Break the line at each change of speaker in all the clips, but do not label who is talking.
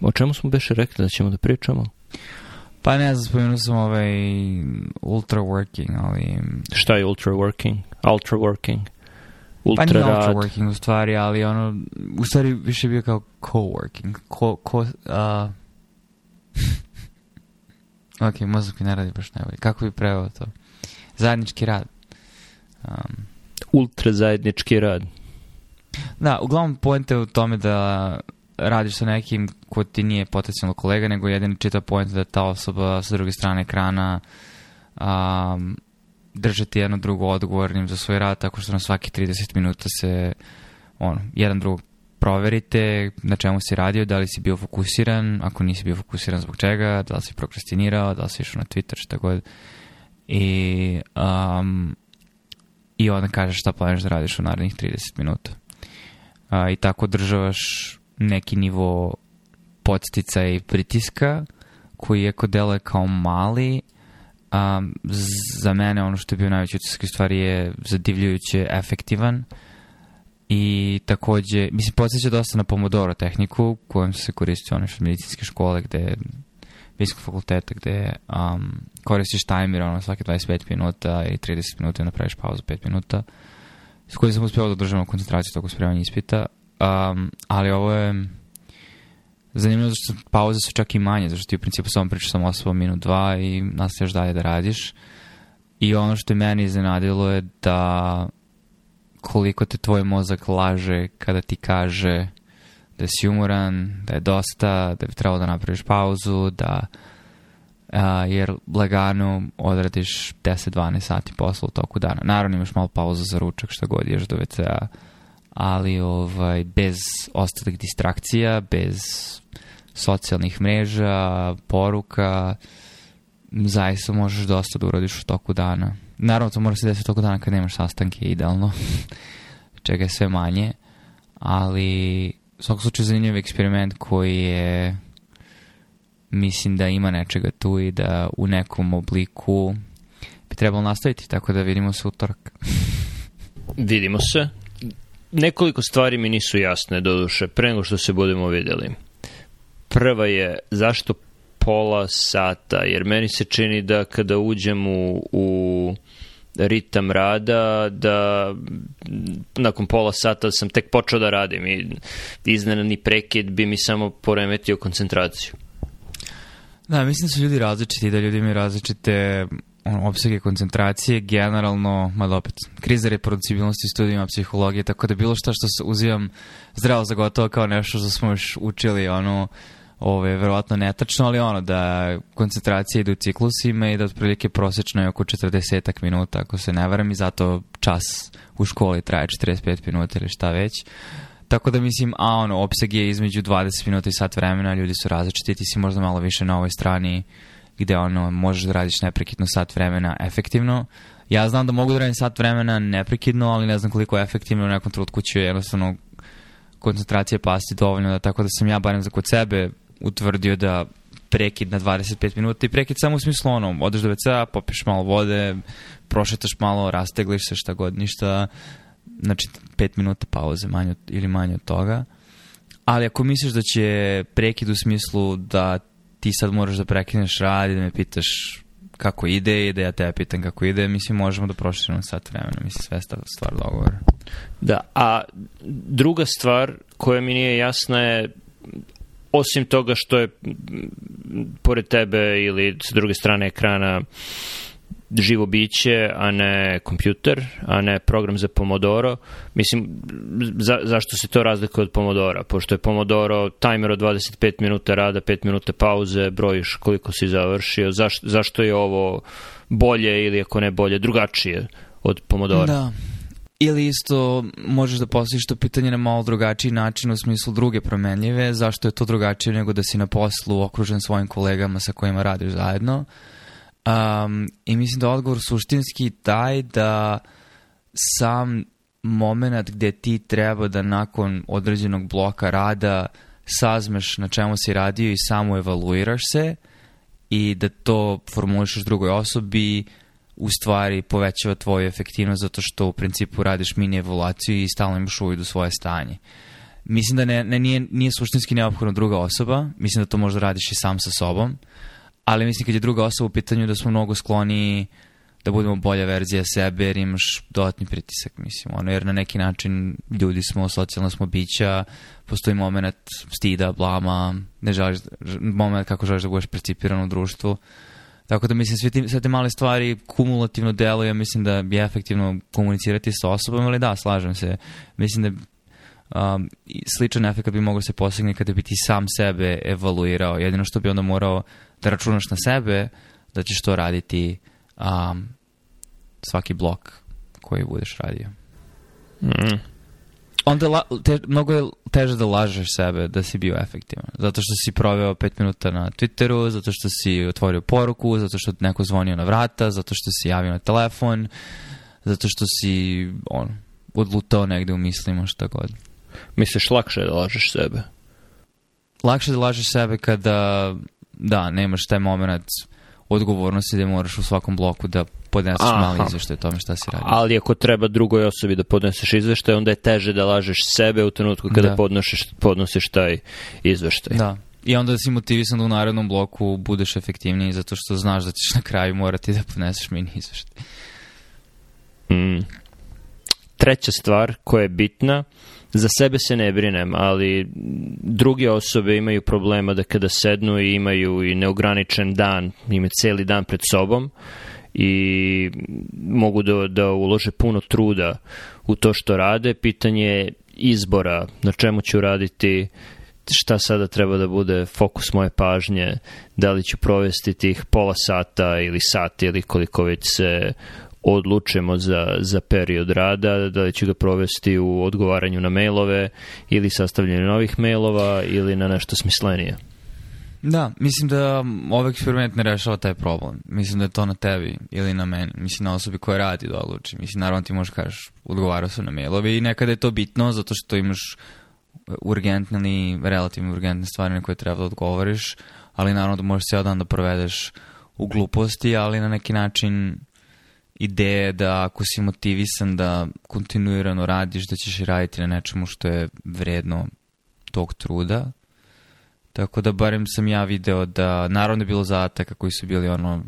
o čemu smo beše rekli da ćemo da pričamo?
Pa ne znam, spomenuo sam ovaj ultra working,
ali... Šta je ultra working? Ultra working?
Ultra pa nije rad. ultra working u stvari, ali ono, u stvari više bio kao co-working. Ko, ko, uh... ok, mozak mi ne radi baš najbolje. Kako bi preveo to? Zajednički rad. Um...
Ultra zajednički rad.
Da, uglavnom pojenta je u tome da radiš sa nekim ko ti nije potencijalno kolega, nego jedini čita point da ta osoba sa druge strane ekrana um, drže ti jedno drugo odgovornim za svoj rad, tako što na svaki 30 minuta se ono, jedan drug proverite na čemu si radio, da li si bio fokusiran, ako nisi bio fokusiran zbog čega, da li si prokrastinirao, da li si išao na Twitter, šta god. I, um, i onda kažeš šta planiraš da radiš u narednih 30 minuta. Uh, I tako održavaš neki nivo podstica i pritiska koji je dele kao mali um, za mene ono što je bio najveći utisak stvari je zadivljujuće efektivan i takođe, mislim, podsjeća dosta na Pomodoro tehniku kojom se koristio ono što medicinske škole gde viskog fakulteta gde um, koristiš tajmer ono svake 25 minuta i 30 minuta i napraviš pauzu 5 minuta s kojim sam uspeo da održavam koncentraciju tokom spremanja ispita Um, ali ovo je zanimljivo zašto pauze su čak i manje, zašto ti u principu samo pričaš samo 8 minut dva i nastavljaš dalje da radiš. I ono što je meni iznenadilo je da koliko te tvoj mozak laže kada ti kaže da si umoran, da je dosta, da bi trebalo da napraviš pauzu, da a, jer lagano odradiš 10-12 sati posla u toku dana. Naravno imaš malo pauza za ručak, šta god ješ do WC-a, ali ovaj, bez ostalih distrakcija, bez socijalnih mreža, poruka, zaista možeš dosta da uradiš u toku dana. Naravno, to mora se desiti u toku dana kad nemaš sastanke, idealno, čega je sve manje, ali u svakom slučaju zanimljiv eksperiment koji je mislim da ima nečega tu i da u nekom obliku bi trebalo nastaviti, tako da vidimo se utorak.
vidimo se nekoliko stvari mi nisu jasne, do duše, pre nego što se budemo videli. Prva je, zašto pola sata? Jer meni se čini da kada uđem u, u ritam rada, da nakon pola sata sam tek počeo da radim i iznenadni prekid bi mi samo poremetio koncentraciju.
Da, mislim da su ljudi različiti, da ljudi imaju različite on, obsege koncentracije, generalno, mada opet, kriza reproducibilnosti studijima psihologije, tako da bilo šta što se uzimam zdravo za gotovo kao nešto što smo još učili, ono, ove, verovatno netačno, ali ono, da koncentracija ide u ciklusima i da otprilike prosečno je oko 40 minuta, ako se ne varam, i zato čas u školi traje 45 minuta ili šta već. Tako da mislim, a ono, opseg je između 20 minuta i sat vremena, ljudi su različiti, ti si možda malo više na ovoj strani uh, gde ono, možeš da radiš neprekidno sat vremena efektivno. Ja znam da mogu da radim sat vremena neprekidno, ali ne znam koliko je efektivno u nekom trenutku će jednostavno koncentracije pasti dovoljno, da, tako da sam ja barem za kod sebe utvrdio da prekid na 25 minuta i prekid samo u smislu ono, odeš do WC-a, popiš malo vode, prošetaš malo, rastegliš se šta god, ništa, znači 5 minuta pauze manje, ili manje od toga. Ali ako misliš da će prekid u smislu da ti sad moraš da prekineš rad i da me pitaš kako ide i da ja tebe pitam kako ide, mislim možemo da proširimo sat vremena, mislim sve sta stvar dogovora.
Da, a druga stvar koja mi nije jasna je osim toga što je pored tebe ili s druge strane ekrana uh, živo biće, a ne kompjuter, a ne program za Pomodoro. Mislim, za, zašto se to razlikuje od Pomodora? Pošto je Pomodoro tajmer od 25 minuta rada, 5 minuta pauze, brojiš koliko si završio. Zaš, zašto je ovo bolje ili ako ne bolje, drugačije od Pomodora? Da.
Ili isto možeš da postaviš to pitanje na malo drugačiji način u smislu druge promenljive, zašto je to drugačije nego da si na poslu okružen svojim kolegama sa kojima radiš zajedno. Uh, Um, I mislim da odgovor suštinski taj da sam moment gde ti treba da nakon određenog bloka rada sazmeš na čemu si radio i samo evaluiraš se i da to formulišeš drugoj osobi u stvari povećava tvoju efektivnost zato što u principu radiš mini evaluaciju i stalno imaš uvid u svoje stanje. Mislim da ne, ne, nije, nije suštinski neophodna druga osoba, mislim da to možda radiš i sam sa sobom, ali mislim kad je druga osoba u pitanju da smo mnogo skloni da budemo bolja verzija sebe jer imaš dodatni pritisak, mislim, ono, jer na neki način ljudi smo, socijalno smo bića, postoji moment stida, blama, ne želiš, moment kako želiš da budeš percipiran u društvu. Tako da mislim, sve te, sve te male stvari kumulativno deluju, ja mislim da je efektivno komunicirati sa osobom, ali da, slažem se. Mislim da um, sličan efekt bi mogao se postigne kada bi ti sam sebe evaluirao. Jedino što bi onda morao da računaš na sebe da ćeš to raditi um, svaki blok koji budeš radio. Mm. Onda la, te, mnogo je teže da lažeš sebe da si bio efektivan. Zato što si proveo pet minuta na Twitteru, zato što si otvorio poruku, zato što neko zvonio na vrata, zato što si javio na telefon, zato što si on, odlutao negde u mislima šta god.
Misliš lakše da lažeš sebe?
Lakše da lažeš sebe kada da, nemaš taj moment odgovornosti da moraš u svakom bloku da podneseš Aha. mali izveštaj o tome šta si radio.
Ali ako treba drugoj osobi da podneseš izveštaj, onda je teže da lažeš sebe u trenutku kada da. podnosiš, podnosiš taj izveštaj.
Da. I onda si motivisan da u narednom bloku budeš efektivniji zato što znaš da ćeš na kraju morati da podneseš mini izveštaj. Mm.
Treća stvar koja je bitna za sebe se ne brinem, ali druge osobe imaju problema da kada sednu i imaju i neograničen dan, imaju celi dan pred sobom i mogu da, da ulože puno truda u to što rade. Pitanje je izbora, na čemu ću raditi, šta sada treba da bude fokus moje pažnje, da li ću provesti tih pola sata ili sat ili koliko već se odlučemo za, za period rada, da li će ga provesti u odgovaranju na mailove ili sastavljanju novih mailova ili na nešto smislenije.
Da, mislim da ovaj eksperiment ne rešava taj problem. Mislim da je to na tebi ili na meni. Mislim na osobi koja radi da odluči. Mislim, naravno ti možeš da kažeš, odgovarao sam na mailove i nekada je to bitno zato što imaš urgentne ili relativno urgentne stvari na koje treba da odgovoriš, ali naravno da možeš cijel dan da provedeš u gluposti, ali na neki način ideje da ako si motivisan da kontinuirano radiš, da ćeš raditi na nečemu što je vredno tog truda. Tako da barem sam ja video da, naravno je bilo zadataka koji su bili ono,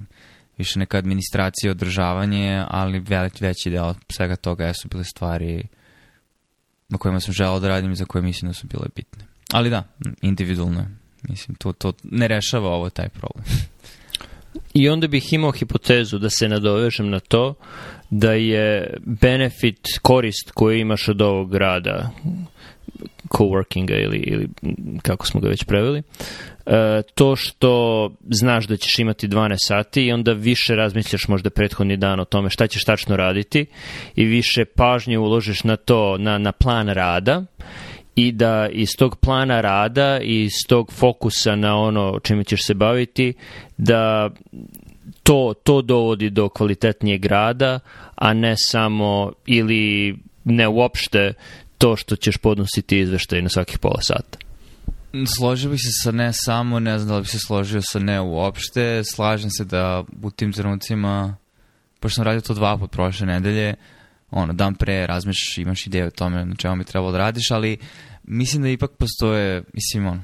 više neka administracija, održavanje, ali veliki veći deo svega toga jesu bile stvari na kojima sam želao da radim i za koje mislim da su bile bitne. Ali da, individualno je. Mislim, to, to ne rešava ovo taj problem.
I onda bih imao hipotezu da se nadovežem na to da je benefit, korist koju imaš od ovog rada coworkinga ili, ili kako smo ga već preveli, e, to što znaš da ćeš imati 12 sati i onda više razmišljaš možda prethodni dan o tome šta ćeš tačno raditi i više pažnje uložiš na to, na, na plan rada i da iz tog plana rada i iz tog fokusa na ono čime ćeš se baviti da to, to dovodi do kvalitetnijeg rada, a ne samo ili ne uopšte to što ćeš podnositi izveštaj na svakih pola sata.
Složio bih se sa ne samo, ne znam da li bih se složio sa ne uopšte. Slažem se da u tim trenucima, pošto sam radio to dva put prošle nedelje, uh, ono, dan pre razmišljaš, imaš ideje o tome na čemu bi trebalo da radiš, ali mislim da ipak postoje, mislim, ono,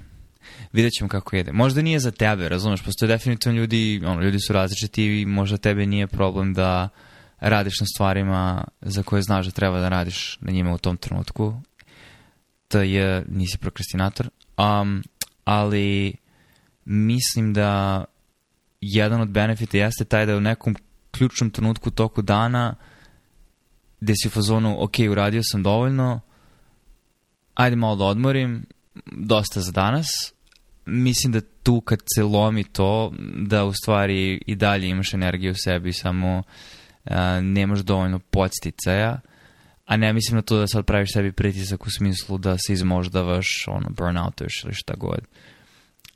vidjet ćemo kako ide. Možda nije za tebe, razumeš, postoje definitivno ljudi, ono, ljudi su različiti i možda tebe nije problem da radiš na stvarima za koje znaš da treba da radiš na njima u tom trenutku. To je, nisi prokrastinator. Um, ali mislim da jedan od benefita jeste taj da u nekom ključnom trenutku toku dana uh, gde si u fazonu, ok, uradio sam dovoljno, ajde malo da odmorim, dosta za danas. Mislim da tu kad se lomi to, da u stvari i dalje imaš energiju u sebi, samo uh, nemaš dovoljno podsticaja, a ne mislim na to da sad praviš sebi pritisak u smislu da se izmoždavaš, ono, burnoutuješ ili šta god.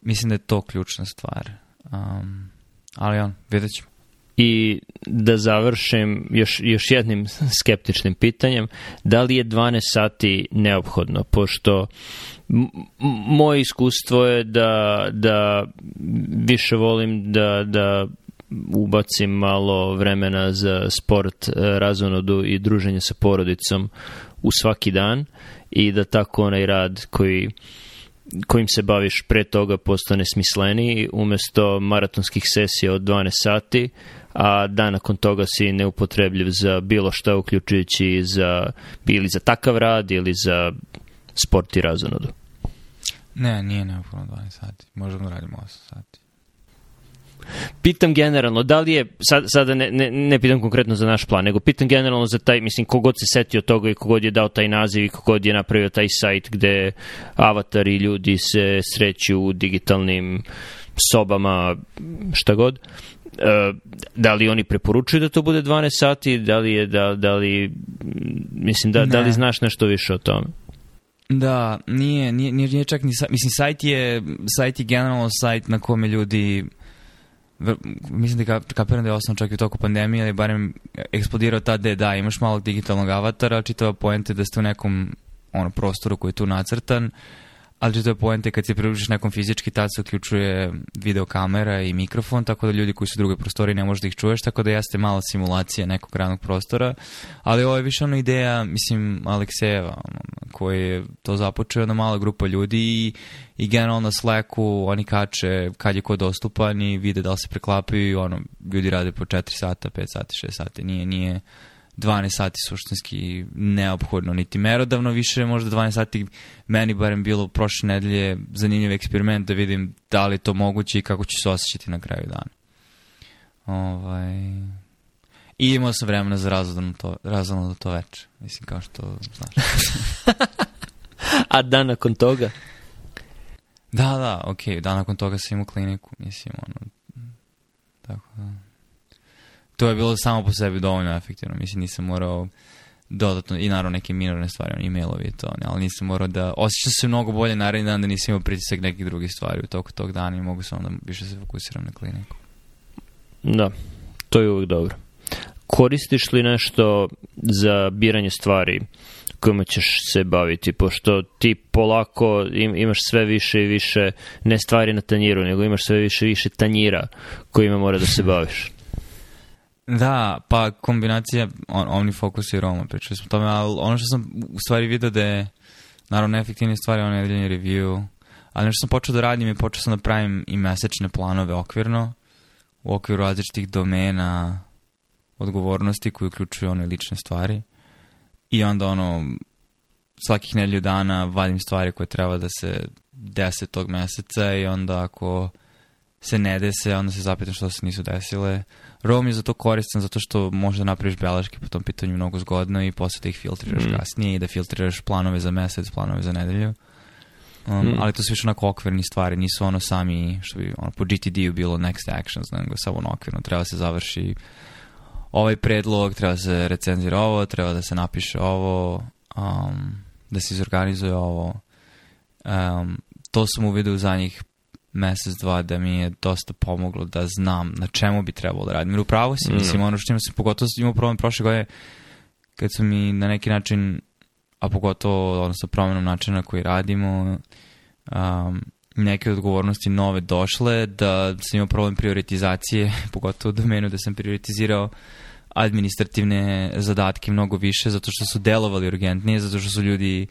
Mislim da je to ključna stvar. Um, ali on, vidjet ćemo.
I da završim još, još jednim skeptičnim pitanjem, da li je 12 sati neophodno, pošto moje iskustvo je da, da više volim da, da ubacim malo vremena za sport, e, razonodu i druženje sa porodicom u svaki dan i da tako onaj rad koji kojim se baviš pre toga postane smisleniji umesto maratonskih sesija od 12 sati, a dan nakon toga si neupotrebljiv za bilo šta uključujući za, ili za takav rad ili za sport i razonodu.
Ne, nije neophodno 12 sati. Možemo da radimo 8 sati.
Pitam generalno, da li je, sad, sada ne, ne, ne pitam konkretno za naš plan, nego pitam generalno za taj, mislim, kogod se setio toga i kogod je dao taj naziv i kogod je napravio taj sajt gde avatari ljudi se sreću u digitalnim sobama, šta god, e, da li oni preporučuju da to bude 12 sati, da li je, da, da li, mislim, da, ne. da li znaš nešto više o tome?
Da, nije, nije, nije čak ni, mislim, sajt je, sajt je generalno sajt na kome ljudi mislim da ka, kapiram da je osnovno čak i u toku pandemije, ali barem eksplodirao ta da, da, imaš malog digitalnog avatara, čitava poenta da ste u nekom ono, prostoru koji je tu nacrtan, uh, ali to je poente kad se približiš nekom fizički, tad se uključuje videokamera i mikrofon, tako da ljudi koji su u drugoj prostoriji ne da ih čuješ, tako da jeste mala simulacija nekog ranog prostora, ali ovo je više ono ideja, mislim, Aleksejeva, ono, koji je to započeo, jedna mala grupa ljudi i, i generalno na Slacku oni kače kad je ko dostupan i vide da li se preklapaju i ono, ljudi rade po 4 sata, 5 sati, 6 sati, nije, nije, 12 sati suštinski neophodno, niti merodavno, više možda 12 sati meni barem bilo prošle nedelje zanimljiv eksperiment da vidim da li je to moguće i kako ću se osjećati na kraju dana. Ovaj... I imao sam vremena za razvodno to, razvodno to veče, mislim kao što znaš.
A dan nakon toga?
Da, da, okej, okay. dan nakon toga sam imao kliniku, mislim, ono, tako da to je bilo samo po sebi dovoljno efektivno. Mislim, nisam morao dodatno, i naravno neke minorne stvari, e-mailovi i to, ne, ali nisam morao da, osjećao se mnogo bolje naredni dan da nisam imao pritisak nekih drugih stvari u toku tog dana i mogu samo da više se fokusiram na kliniku.
Da, to je uvek dobro. Koristiš li nešto za biranje stvari kojima ćeš se baviti, pošto ti polako im, imaš sve više i više, ne stvari na tanjiru, nego imaš sve više i više tanjira kojima mora da se baviš?
Da, pa kombinacija on, OmniFocus i Roma, pričali smo tome, ali ono što sam u stvari vidio da je naravno efektivnije stvar ono nedeljeni review, ali nešto sam počeo da radim i počeo sam da pravim i mesečne planove okvirno, u okviru različitih domena odgovornosti koji uključuju one lične stvari. I onda ono, svakih nedelju dana vadim stvari koje treba da se dese tog meseca i onda ako se ne dese, onda se zapitam što se nisu desile. Rome je za to koristan zato što možeš da napraviš beleške po tom pitanju mnogo zgodno i posle da ih filtriraš mm. kasnije i da filtriraš planove za mesec, planove za nedelju. Um, mm. Ali to su više onako okvirni stvari, nisu ono sami, što bi ono, po GTD-u bilo next actions, nego samo ono okvirno, treba se završi ovaj predlog, treba se recenzira ovo, treba da se napiše ovo, um, da se izorganizuje ovo. Um, to sam uvidio u zadnjih mesec, dva da mi je dosta pomoglo da znam na čemu bi trebalo da radim. Jer upravo si, mm. mislim, ono što se pogotovo imao problem prošle godine kad su mi na neki način, a pogotovo ono promenom načina koji radimo, um, neke odgovornosti nove došle, da sam imao problem prioritizacije, pogotovo u domenu da sam prioritizirao uh, administrativne zadatke mnogo više zato što su delovali urgentnije, zato što su ljudi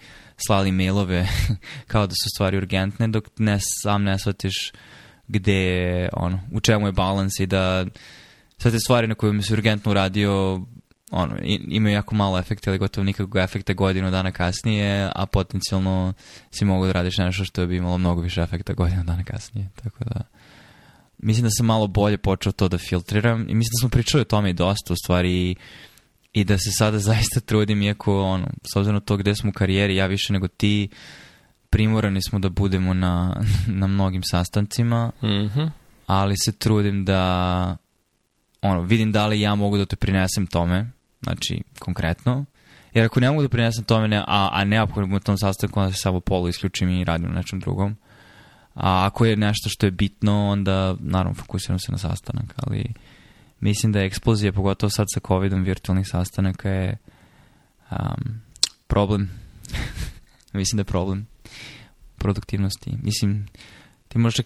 slali mailove kao da su stvari urgentne dok ne, sam ne shvatiš gde je, ono, u čemu je balans i da sve te stvari na kojima se urgentno uradio ono, imaju jako malo efekta ili gotovo nikakvog efekta godinu dana kasnije, a potencijalno si mogu da radiš nešto što bi imalo mnogo više efekta godinu dana kasnije, tako da mislim da sam malo bolje počeo to da filtriram i mislim da smo pričali o tome i dosta u stvari i, i da se sada zaista trudim iako ono, s obzirom na to gde smo u karijeri ja više nego ti primorani smo da budemo na, na mnogim sastancima mm -hmm. ali se trudim da ono, vidim da li ja mogu da te prinesem tome znači konkretno jer ako ne mogu da prinesem tome ne, a, a ne ako u tom sastanku onda se samo polu isključim i radim na nečem drugom A ako je nešto što je bitno, onda naravno fokusiram se na sastanak, ali mislim da je eksplozija, pogotovo sad sa COVID-om virtualnih sastanaka je um, problem. mislim da je problem produktivnosti. Mislim, ti možeš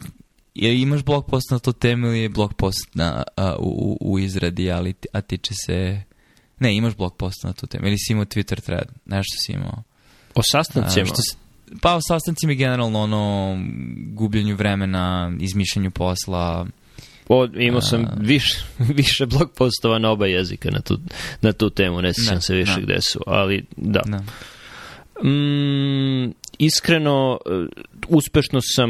ili imaš blog post na to temu ili je blog post na, a, u, u izradi, ali, a tiče se... Ne, imaš blog post na tu temu. Ili si imao Twitter thread, nešto si imao.
O sastancima? A, što se
pa o sastancima i generalno ono gubljenju vremena, izmišljanju posla.
O, imao sam uh, više, više blog postova na oba jezika na tu, na tu temu, ne sjećam da, se više ne. Da. gde su, ali da. Ne. Da. Mm, iskreno, e, uspešno sam,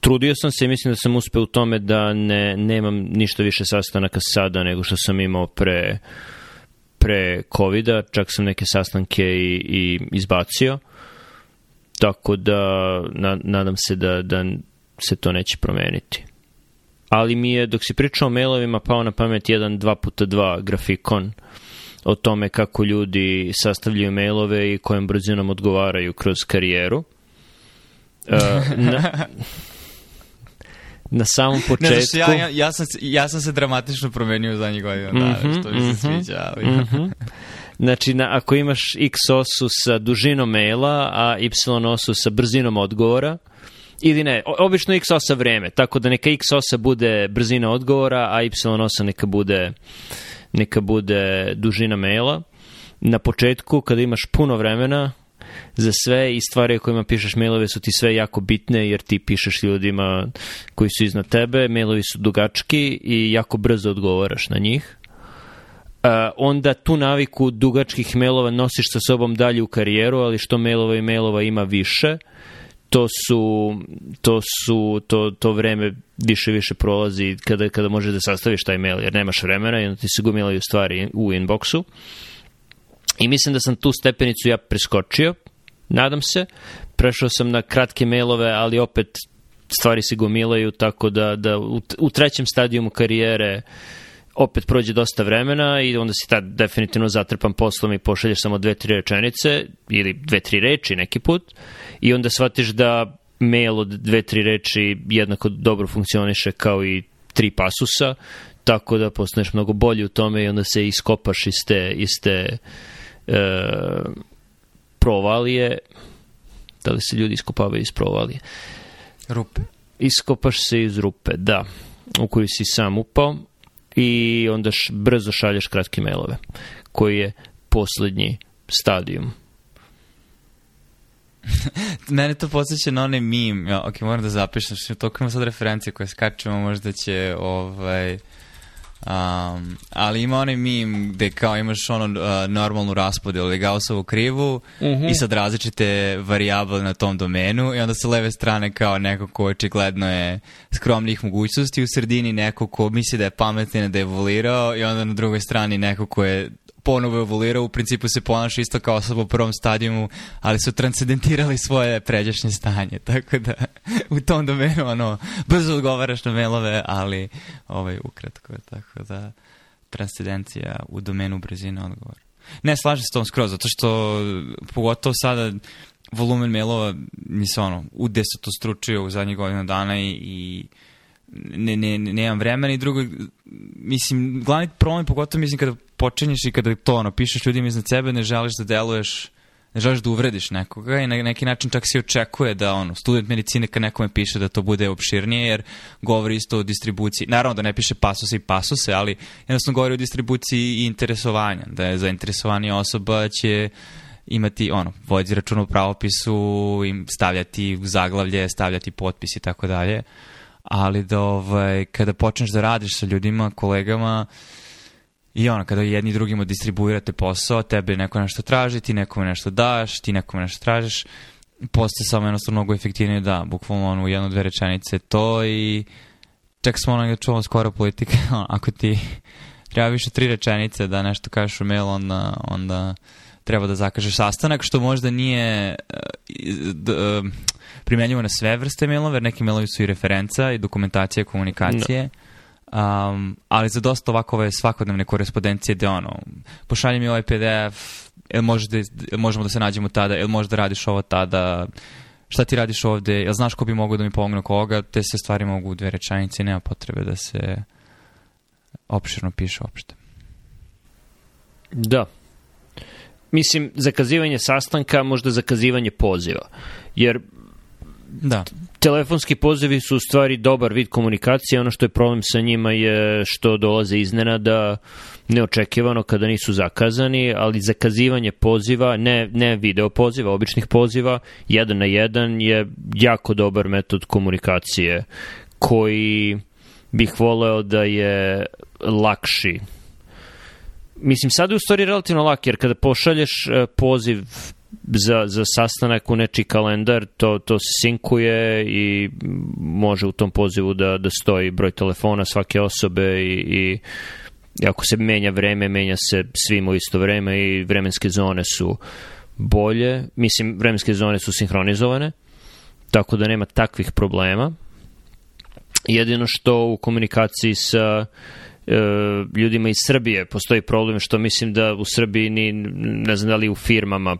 trudio sam se i mislim da sam uspeo u tome da ne, nemam ništa više sastanaka sada nego što sam imao pre pre covid -a. čak sam neke sastanke i, i izbacio. Uh, Tako da na, nadam se da, da se to neće promeniti. Ali mi je, dok si pričao o mailovima, pao na pamet jedan 2x2 grafikon o tome kako ljudi sastavljaju mailove i kojim brzinom odgovaraju kroz karijeru. Uh, na, na samom početku... Ne, znaš,
ja, ja, ja, sam, ja sam se dramatično promenio u zadnjih godina, mm -hmm, da, što mi se mm -hmm, sviđa. Ali... Mm -hmm.
Znači, na, ako imaš x osu sa dužinom maila, a y osu sa brzinom odgovora, ili ne, obično x osa vreme, tako da neka x osa bude brzina odgovora, a y osa neka bude, neka bude dužina maila. Na početku, kada imaš puno vremena, za sve i stvari o kojima pišeš mailove su ti sve jako bitne jer ti pišeš ljudima koji su iznad tebe, mailovi su dugački i jako brzo odgovaraš na njih onda tu naviku dugačkih mailova nosiš sa sobom dalje u karijeru, ali što mailova i mailova ima više, to su, to su, to, to vreme više više prolazi kada, kada možeš da sastaviš taj mail, jer nemaš vremena i onda ti se gomilaju stvari u inboxu. I mislim da sam tu stepenicu ja preskočio, nadam se. Prešao sam na kratke mailove, ali opet stvari se gomilaju, tako da, da u, u trećem stadijumu karijere uh, opet prođe dosta vremena i onda si tad definitivno zatrpan poslom i pošalješ samo dve, tri rečenice ili dve, tri reči neki put i onda shvatiš da mail od dve, tri reči jednako dobro funkcioniše kao i tri pasusa, tako da postaneš mnogo bolji u tome i onda se iskopaš iz te, iz te e, provalije. Da li se ljudi iskopavaju iz provalije?
Rupe.
Iskopaš se iz rupe, da, u koju si sam upao i onda š, brzo šalješ kratke mailove, koji je poslednji stadijum.
Mene to podsjeća na onaj meme, ja, ok, moram da zapišem, što toliko imam sad referencije koje skačemo, možda će ovaj, Um, ali ima onaj mim gde kao imaš ono uh, normalnu raspodelu i Gaussovu krivu mm -hmm. i sad različite varijable na tom domenu i onda sa leve strane kao neko ko očigledno je skromnih mogućnosti u sredini neko ko misli da je pametan da je evoluirao i onda na drugoj strani neko ko je ponovo evoluirao, u principu se ponaša isto kao osoba u prvom stadijumu, ali su transcendentirali svoje pređašnje stanje, tako da u tom domenu ono, brzo odgovaraš na mailove, ali ovaj, ukratko, tako da transcendencija u domenu brzine odgovora. Ne, slažem se s tom skroz, zato što pogotovo sada volumen mailova mi se ono udesetostručio u zadnjih godina dana i, i ne, ne, nemam vremena i drugo, mislim, glavni problem, pogotovo mislim kada počinješ i kada to ono, pišeš ljudima iznad sebe, ne želiš da deluješ ne želiš da uvrediš nekoga i na neki način čak se očekuje da ono, student medicine kad nekome piše da to bude opširnije jer govori isto o distribuciji, naravno da ne piše pasose i pasose, ali jednostavno govori o distribuciji i interesovanja, da je zainteresovanija osoba će imati, ono, voditi račun u pravopisu, im stavljati zaglavlje, stavljati potpis i tako dalje ali da ovaj, kada počneš da radiš sa ljudima, kolegama, I ono, kada jedni drugima distribuirate posao, tebe neko nešto traži, ti nekome nešto daš, ti nekome nešto tražiš, postaje samo jednostavno mnogo efektivnije, da, bukvalno ono, u jedno, dve rečenice to i čak smo ono ga skoro politika, ako ti treba više tri rečenice da nešto kažeš u mail, onda, onda treba da zakažeš sastanak, što možda nije... E, d, e, primenjivo na sve vrste mailove, neki mailovi su i referenca i dokumentacija, komunikacije. No. Da. Um, ali za dosta ovako ove svakodnevne korespondencije gde ono, pošalje mi ovaj PDF, el možda, jel možemo da se nađemo tada, jel možda radiš ovo tada, šta ti radiš ovde, jel znaš ko bi mogao da mi pomogne koga, te se stvari mogu u dve rečanice nema potrebe da se opširno piše uopšte.
Da. Mislim, zakazivanje sastanka, možda zakazivanje poziva. Jer da. Telefonski pozivi su u stvari dobar vid komunikacije, ono što je problem sa njima je što dolaze iznenada, neočekivano kada nisu zakazani, ali zakazivanje poziva, ne, ne video poziva, običnih poziva, jedan na jedan je jako dobar metod komunikacije koji bih voleo da je lakši. Mislim, sad je u stvari relativno lak, jer kada pošalješ e, poziv za, za sastanak u nečiji kalendar, to, to se sinkuje i može u tom pozivu da, da stoji broj telefona svake osobe i, i ako se menja vreme, menja se svim u isto vreme i vremenske zone su bolje, mislim vremenske zone su sinhronizovane, tako da nema takvih problema. Jedino što u komunikaciji sa e, ljudima iz Srbije postoji problem što mislim da u Srbiji ni, ne znam da li u firmama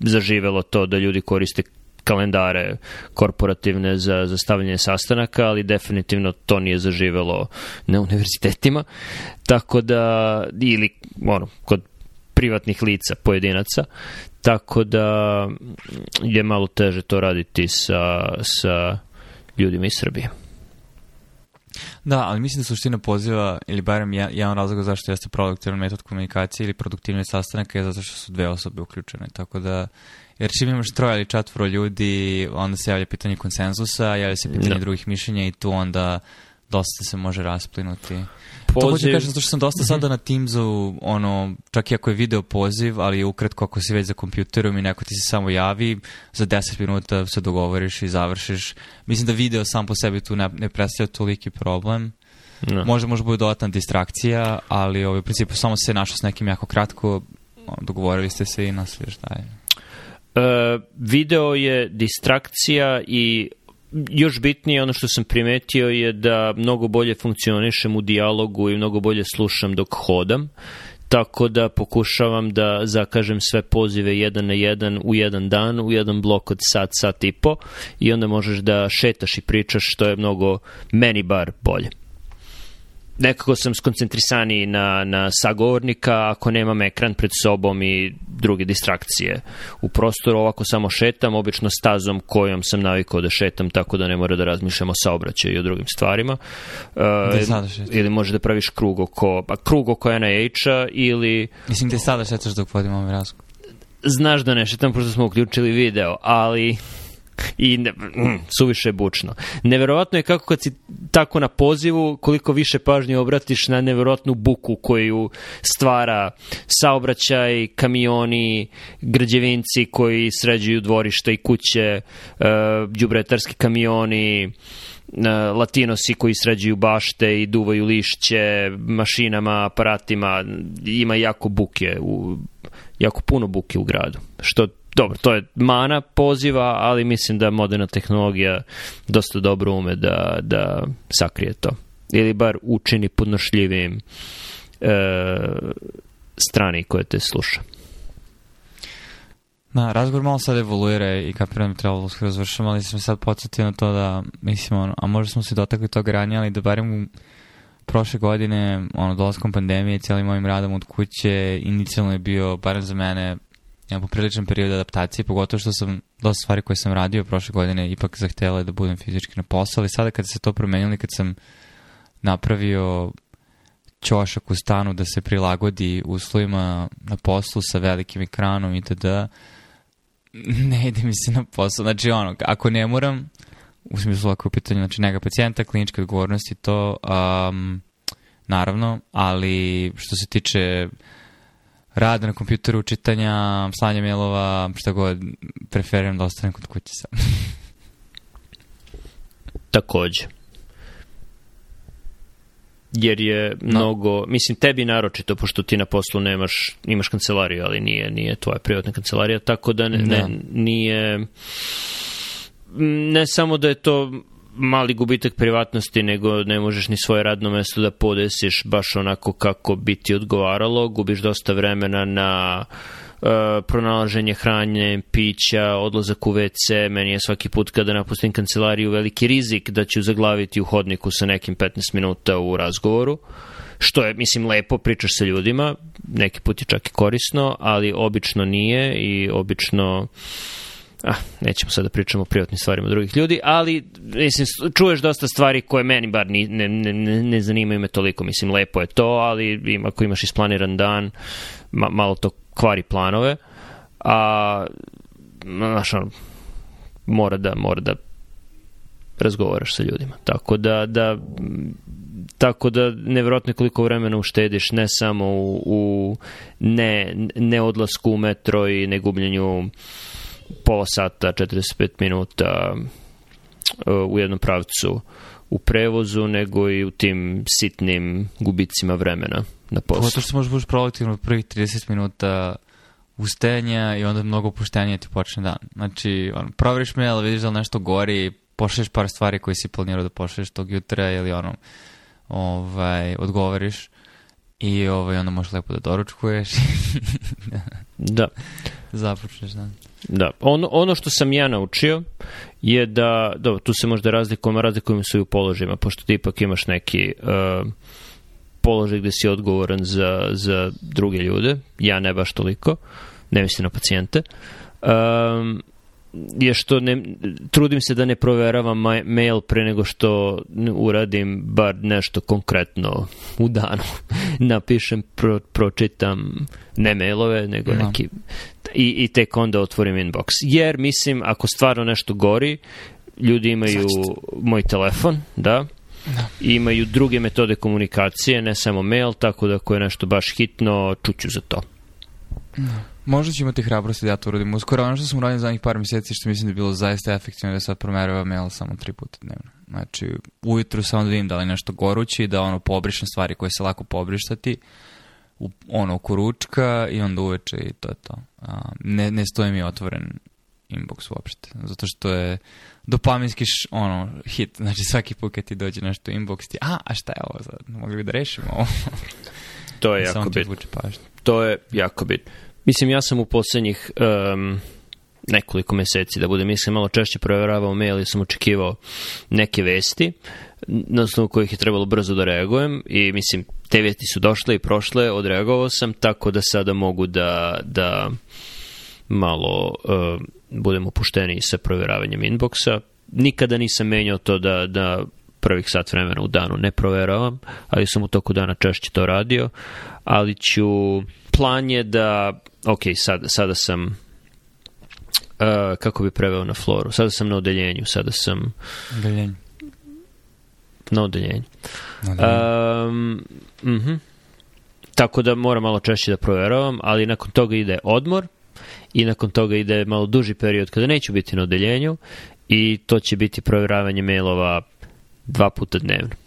zaživelo to da ljudi koriste kalendare korporativne za, za stavljanje sastanaka, ali definitivno to nije zaživelo na univerzitetima. Tako da, ili ono, kod privatnih lica, pojedinaca, tako da je malo teže to raditi sa, sa ljudima iz Srbije.
Da, ali mislim da suština poziva, ili barem jedan razlog zašto jeste produktivan metod komunikacije ili produktivni sastanak je zato što su dve osobe uključene, tako da jer čim imaš troje ili četvoro ljudi, onda se javlja pitanje konsenzusa, javlja se pitanje no. Da. drugih mišljenja i tu onda dosta se može rasplinuti. Pa poziv... To hoću kažem, zato što sam dosta mhm. sada na Teamsu, ono, čak i ako je video poziv, ali ukratko ako si već za kompjuterom i neko ti se samo javi, za 10 minuta se dogovoriš i završiš. Mislim da video sam po sebi tu ne, ne predstavlja toliki problem. No. Da. Možda može bude dodatna distrakcija, ali ovaj, u principu samo se našao s nekim jako kratko, dogovorili ste se i nastavljaš dalje. Uh, e,
video je distrakcija i još bitnije ono što sam primetio je da mnogo bolje funkcionišem u dijalogu i mnogo bolje slušam dok hodam tako da pokušavam da zakažem sve pozive jedan na jedan u jedan dan, u jedan blok od sat, sat i po i onda možeš da šetaš i pričaš što je mnogo meni bar bolje nekako sam skoncentrisani na, na sagovornika ako nemam ekran pred sobom i druge distrakcije. U prostoru ovako samo šetam, obično stazom kojom sam navikao da šetam, tako da ne mora da razmišljam o saobraćaju i o drugim stvarima.
Uh,
da e, ili može da praviš krug oko, pa krug oko NIH-a ili...
Mislim da sada šetaš dok vodim ovom razgovor.
Znaš da ne šetam, prosto smo uključili video, ali i ne, mm, suviše bučno. Neverovatno je kako kad si tako na pozivu, koliko više pažnje obratiš na neverovatnu buku koju stvara saobraćaj, kamioni, građevinci koji sređuju dvorišta i kuće, uh, e, džubretarski kamioni, e, latinosi koji sređuju bašte i duvaju lišće mašinama, aparatima, ima jako buke, u, jako puno buke u gradu, što dobro, to je mana poziva, ali mislim da moderna tehnologija dosta dobro ume da, da sakrije to. Ili bar učini podnošljivim e, strani koje te sluša.
Na, razgovor malo sad evoluira i kapiram da trebalo da uskoro završamo, ali sam sad podsjetio na to da, mislim, ono, a možda smo se dotakli toga ranije, ali da barem u prošle godine, ono, dolazkom pandemije, cijelim mojim radom od kuće, inicijalno je bio, barem za mene, jedan popriličan period adaptacije, pogotovo što sam dosta stvari koje sam radio prošle godine ipak zahtela da budem fizički na poslu, ali sada kada se to promenilo i kad sam napravio ćošak u stanu da se prilagodi uslovima na poslu sa velikim ekranom i td. Ne ide mi se na posao. Znači ono, ako ne moram, u smislu ako je u pitanju znači, nega pacijenta, kliničke odgovornosti, to um, naravno, ali što se tiče uh, rada na kompjuteru, čitanja, slanja mailova, šta god, preferiram da ostanem kod kuće sam.
Takođe. Jer je no. mnogo, mislim tebi naročito, pošto ti na poslu nemaš, imaš kancelariju, ali nije, nije tvoja privatna kancelarija, tako da ne, da. ne nije ne samo da je to mali gubitak privatnosti, nego ne možeš ni svoje radno mesto da podesiš baš onako kako bi ti odgovaralo, gubiš dosta vremena na e, pronalaženje hranje, pića, odlazak u WC, meni je svaki put kada napustim kancelariju veliki rizik da ću zaglaviti u hodniku sa nekim 15 minuta u razgovoru, što je, mislim, lepo, pričaš sa ljudima, neki put je čak i korisno, ali obično nije i obično uh, ah, nećemo sad da pričamo o privatnim stvarima drugih ljudi, ali mislim, čuješ dosta stvari koje meni bar ni, ne, ne, ne zanimaju me toliko. Mislim, lepo je to, ali im, ako imaš isplaniran dan, ma, malo to kvari planove. A, znaš, ono, mora da, mora da razgovaraš sa ljudima. Tako da, da tako da nevjerojatno koliko vremena uštediš ne samo u, u ne, ne odlasku u metro i ne gubljenju pola sata, 45 minuta uh, u jednom pravcu u prevozu, nego i u tim sitnim gubicima vremena na poslu.
Pogotovo što možeš budiš prolaktivno prvih 30 minuta ustajanja i onda mnogo opuštenije ti počne dan. Znači, on, proveriš mail, vidiš da li nešto gori, pošliš par stvari koje si planirao da pošliš tog jutra ili ono, ovaj, odgovoriš i ovaj, onda možeš lepo da doručkuješ.
da. da.
Započneš
dan. Da, ono, ono što sam ja naučio je da, dobro, tu se možda razlikujemo, razlikujemo se i u položajima, pošto ti ipak imaš neki uh, položaj gde si odgovoran za, za druge ljude, ja ne baš toliko, ne mislim na pacijente, um, je što ne, trudim se da ne proveravam my, mail pre nego što uradim bar nešto konkretno u danu napišem, pro, pročitam ne mailove, nego no. Da. neki i, i tek onda otvorim inbox. Jer mislim, ako stvarno nešto gori, ljudi imaju Zašto? moj telefon, da, da. imaju druge metode komunikacije, ne samo mail, tako da ako je nešto baš hitno, čuću za to.
Da. Možda ću imati hrabrosti da ja to uradim. Uskoro ono što sam uradio zadnjih par meseci, što mislim da je bilo zaista efektivno, da sad promerava mail samo tri puta dnevno. Znači, ujutru samo da vidim da li nešto goruće i da ono pobrišem stvari koje se lako pobrištati, u, ono kuručka i onda uveče i to je to. A, ne, ne stoji mi otvoren inbox uopšte, zato što je dopaminski š, ono, hit, znači svaki put kad ti dođe nešto u inbox ti, a, a šta je ovo sad, mogli bi da rešimo ovo.
to je jako bitno. To je jako bitno. Mislim, ja sam u poslednjih um, nekoliko meseci, da budem mislim, malo češće proveravao mail i sam očekivao neke vesti na osnovu kojih je trebalo brzo da reagujem i mislim, te vesti su došle i prošle, odreagovao sam, tako da sada mogu da, da malo uh, budem opušteniji sa proveravanjem inboxa. Nikada nisam menjao to da, da prvih sat vremena u danu ne proveravam, ali sam u toku dana češće to radio, ali ću plan je da, ok, sad, sada sam Uh, kako bi preveo na floru. Sada sam na odeljenju, sada sam... Odeljenju. Na odeljenju. Na odeljenju. Um, mhm. Tako da moram malo češće da proveravam, ali nakon toga ide odmor i nakon toga ide malo duži period kada neću biti na odeljenju i to će biti proveravanje mailova dva puta dnevno.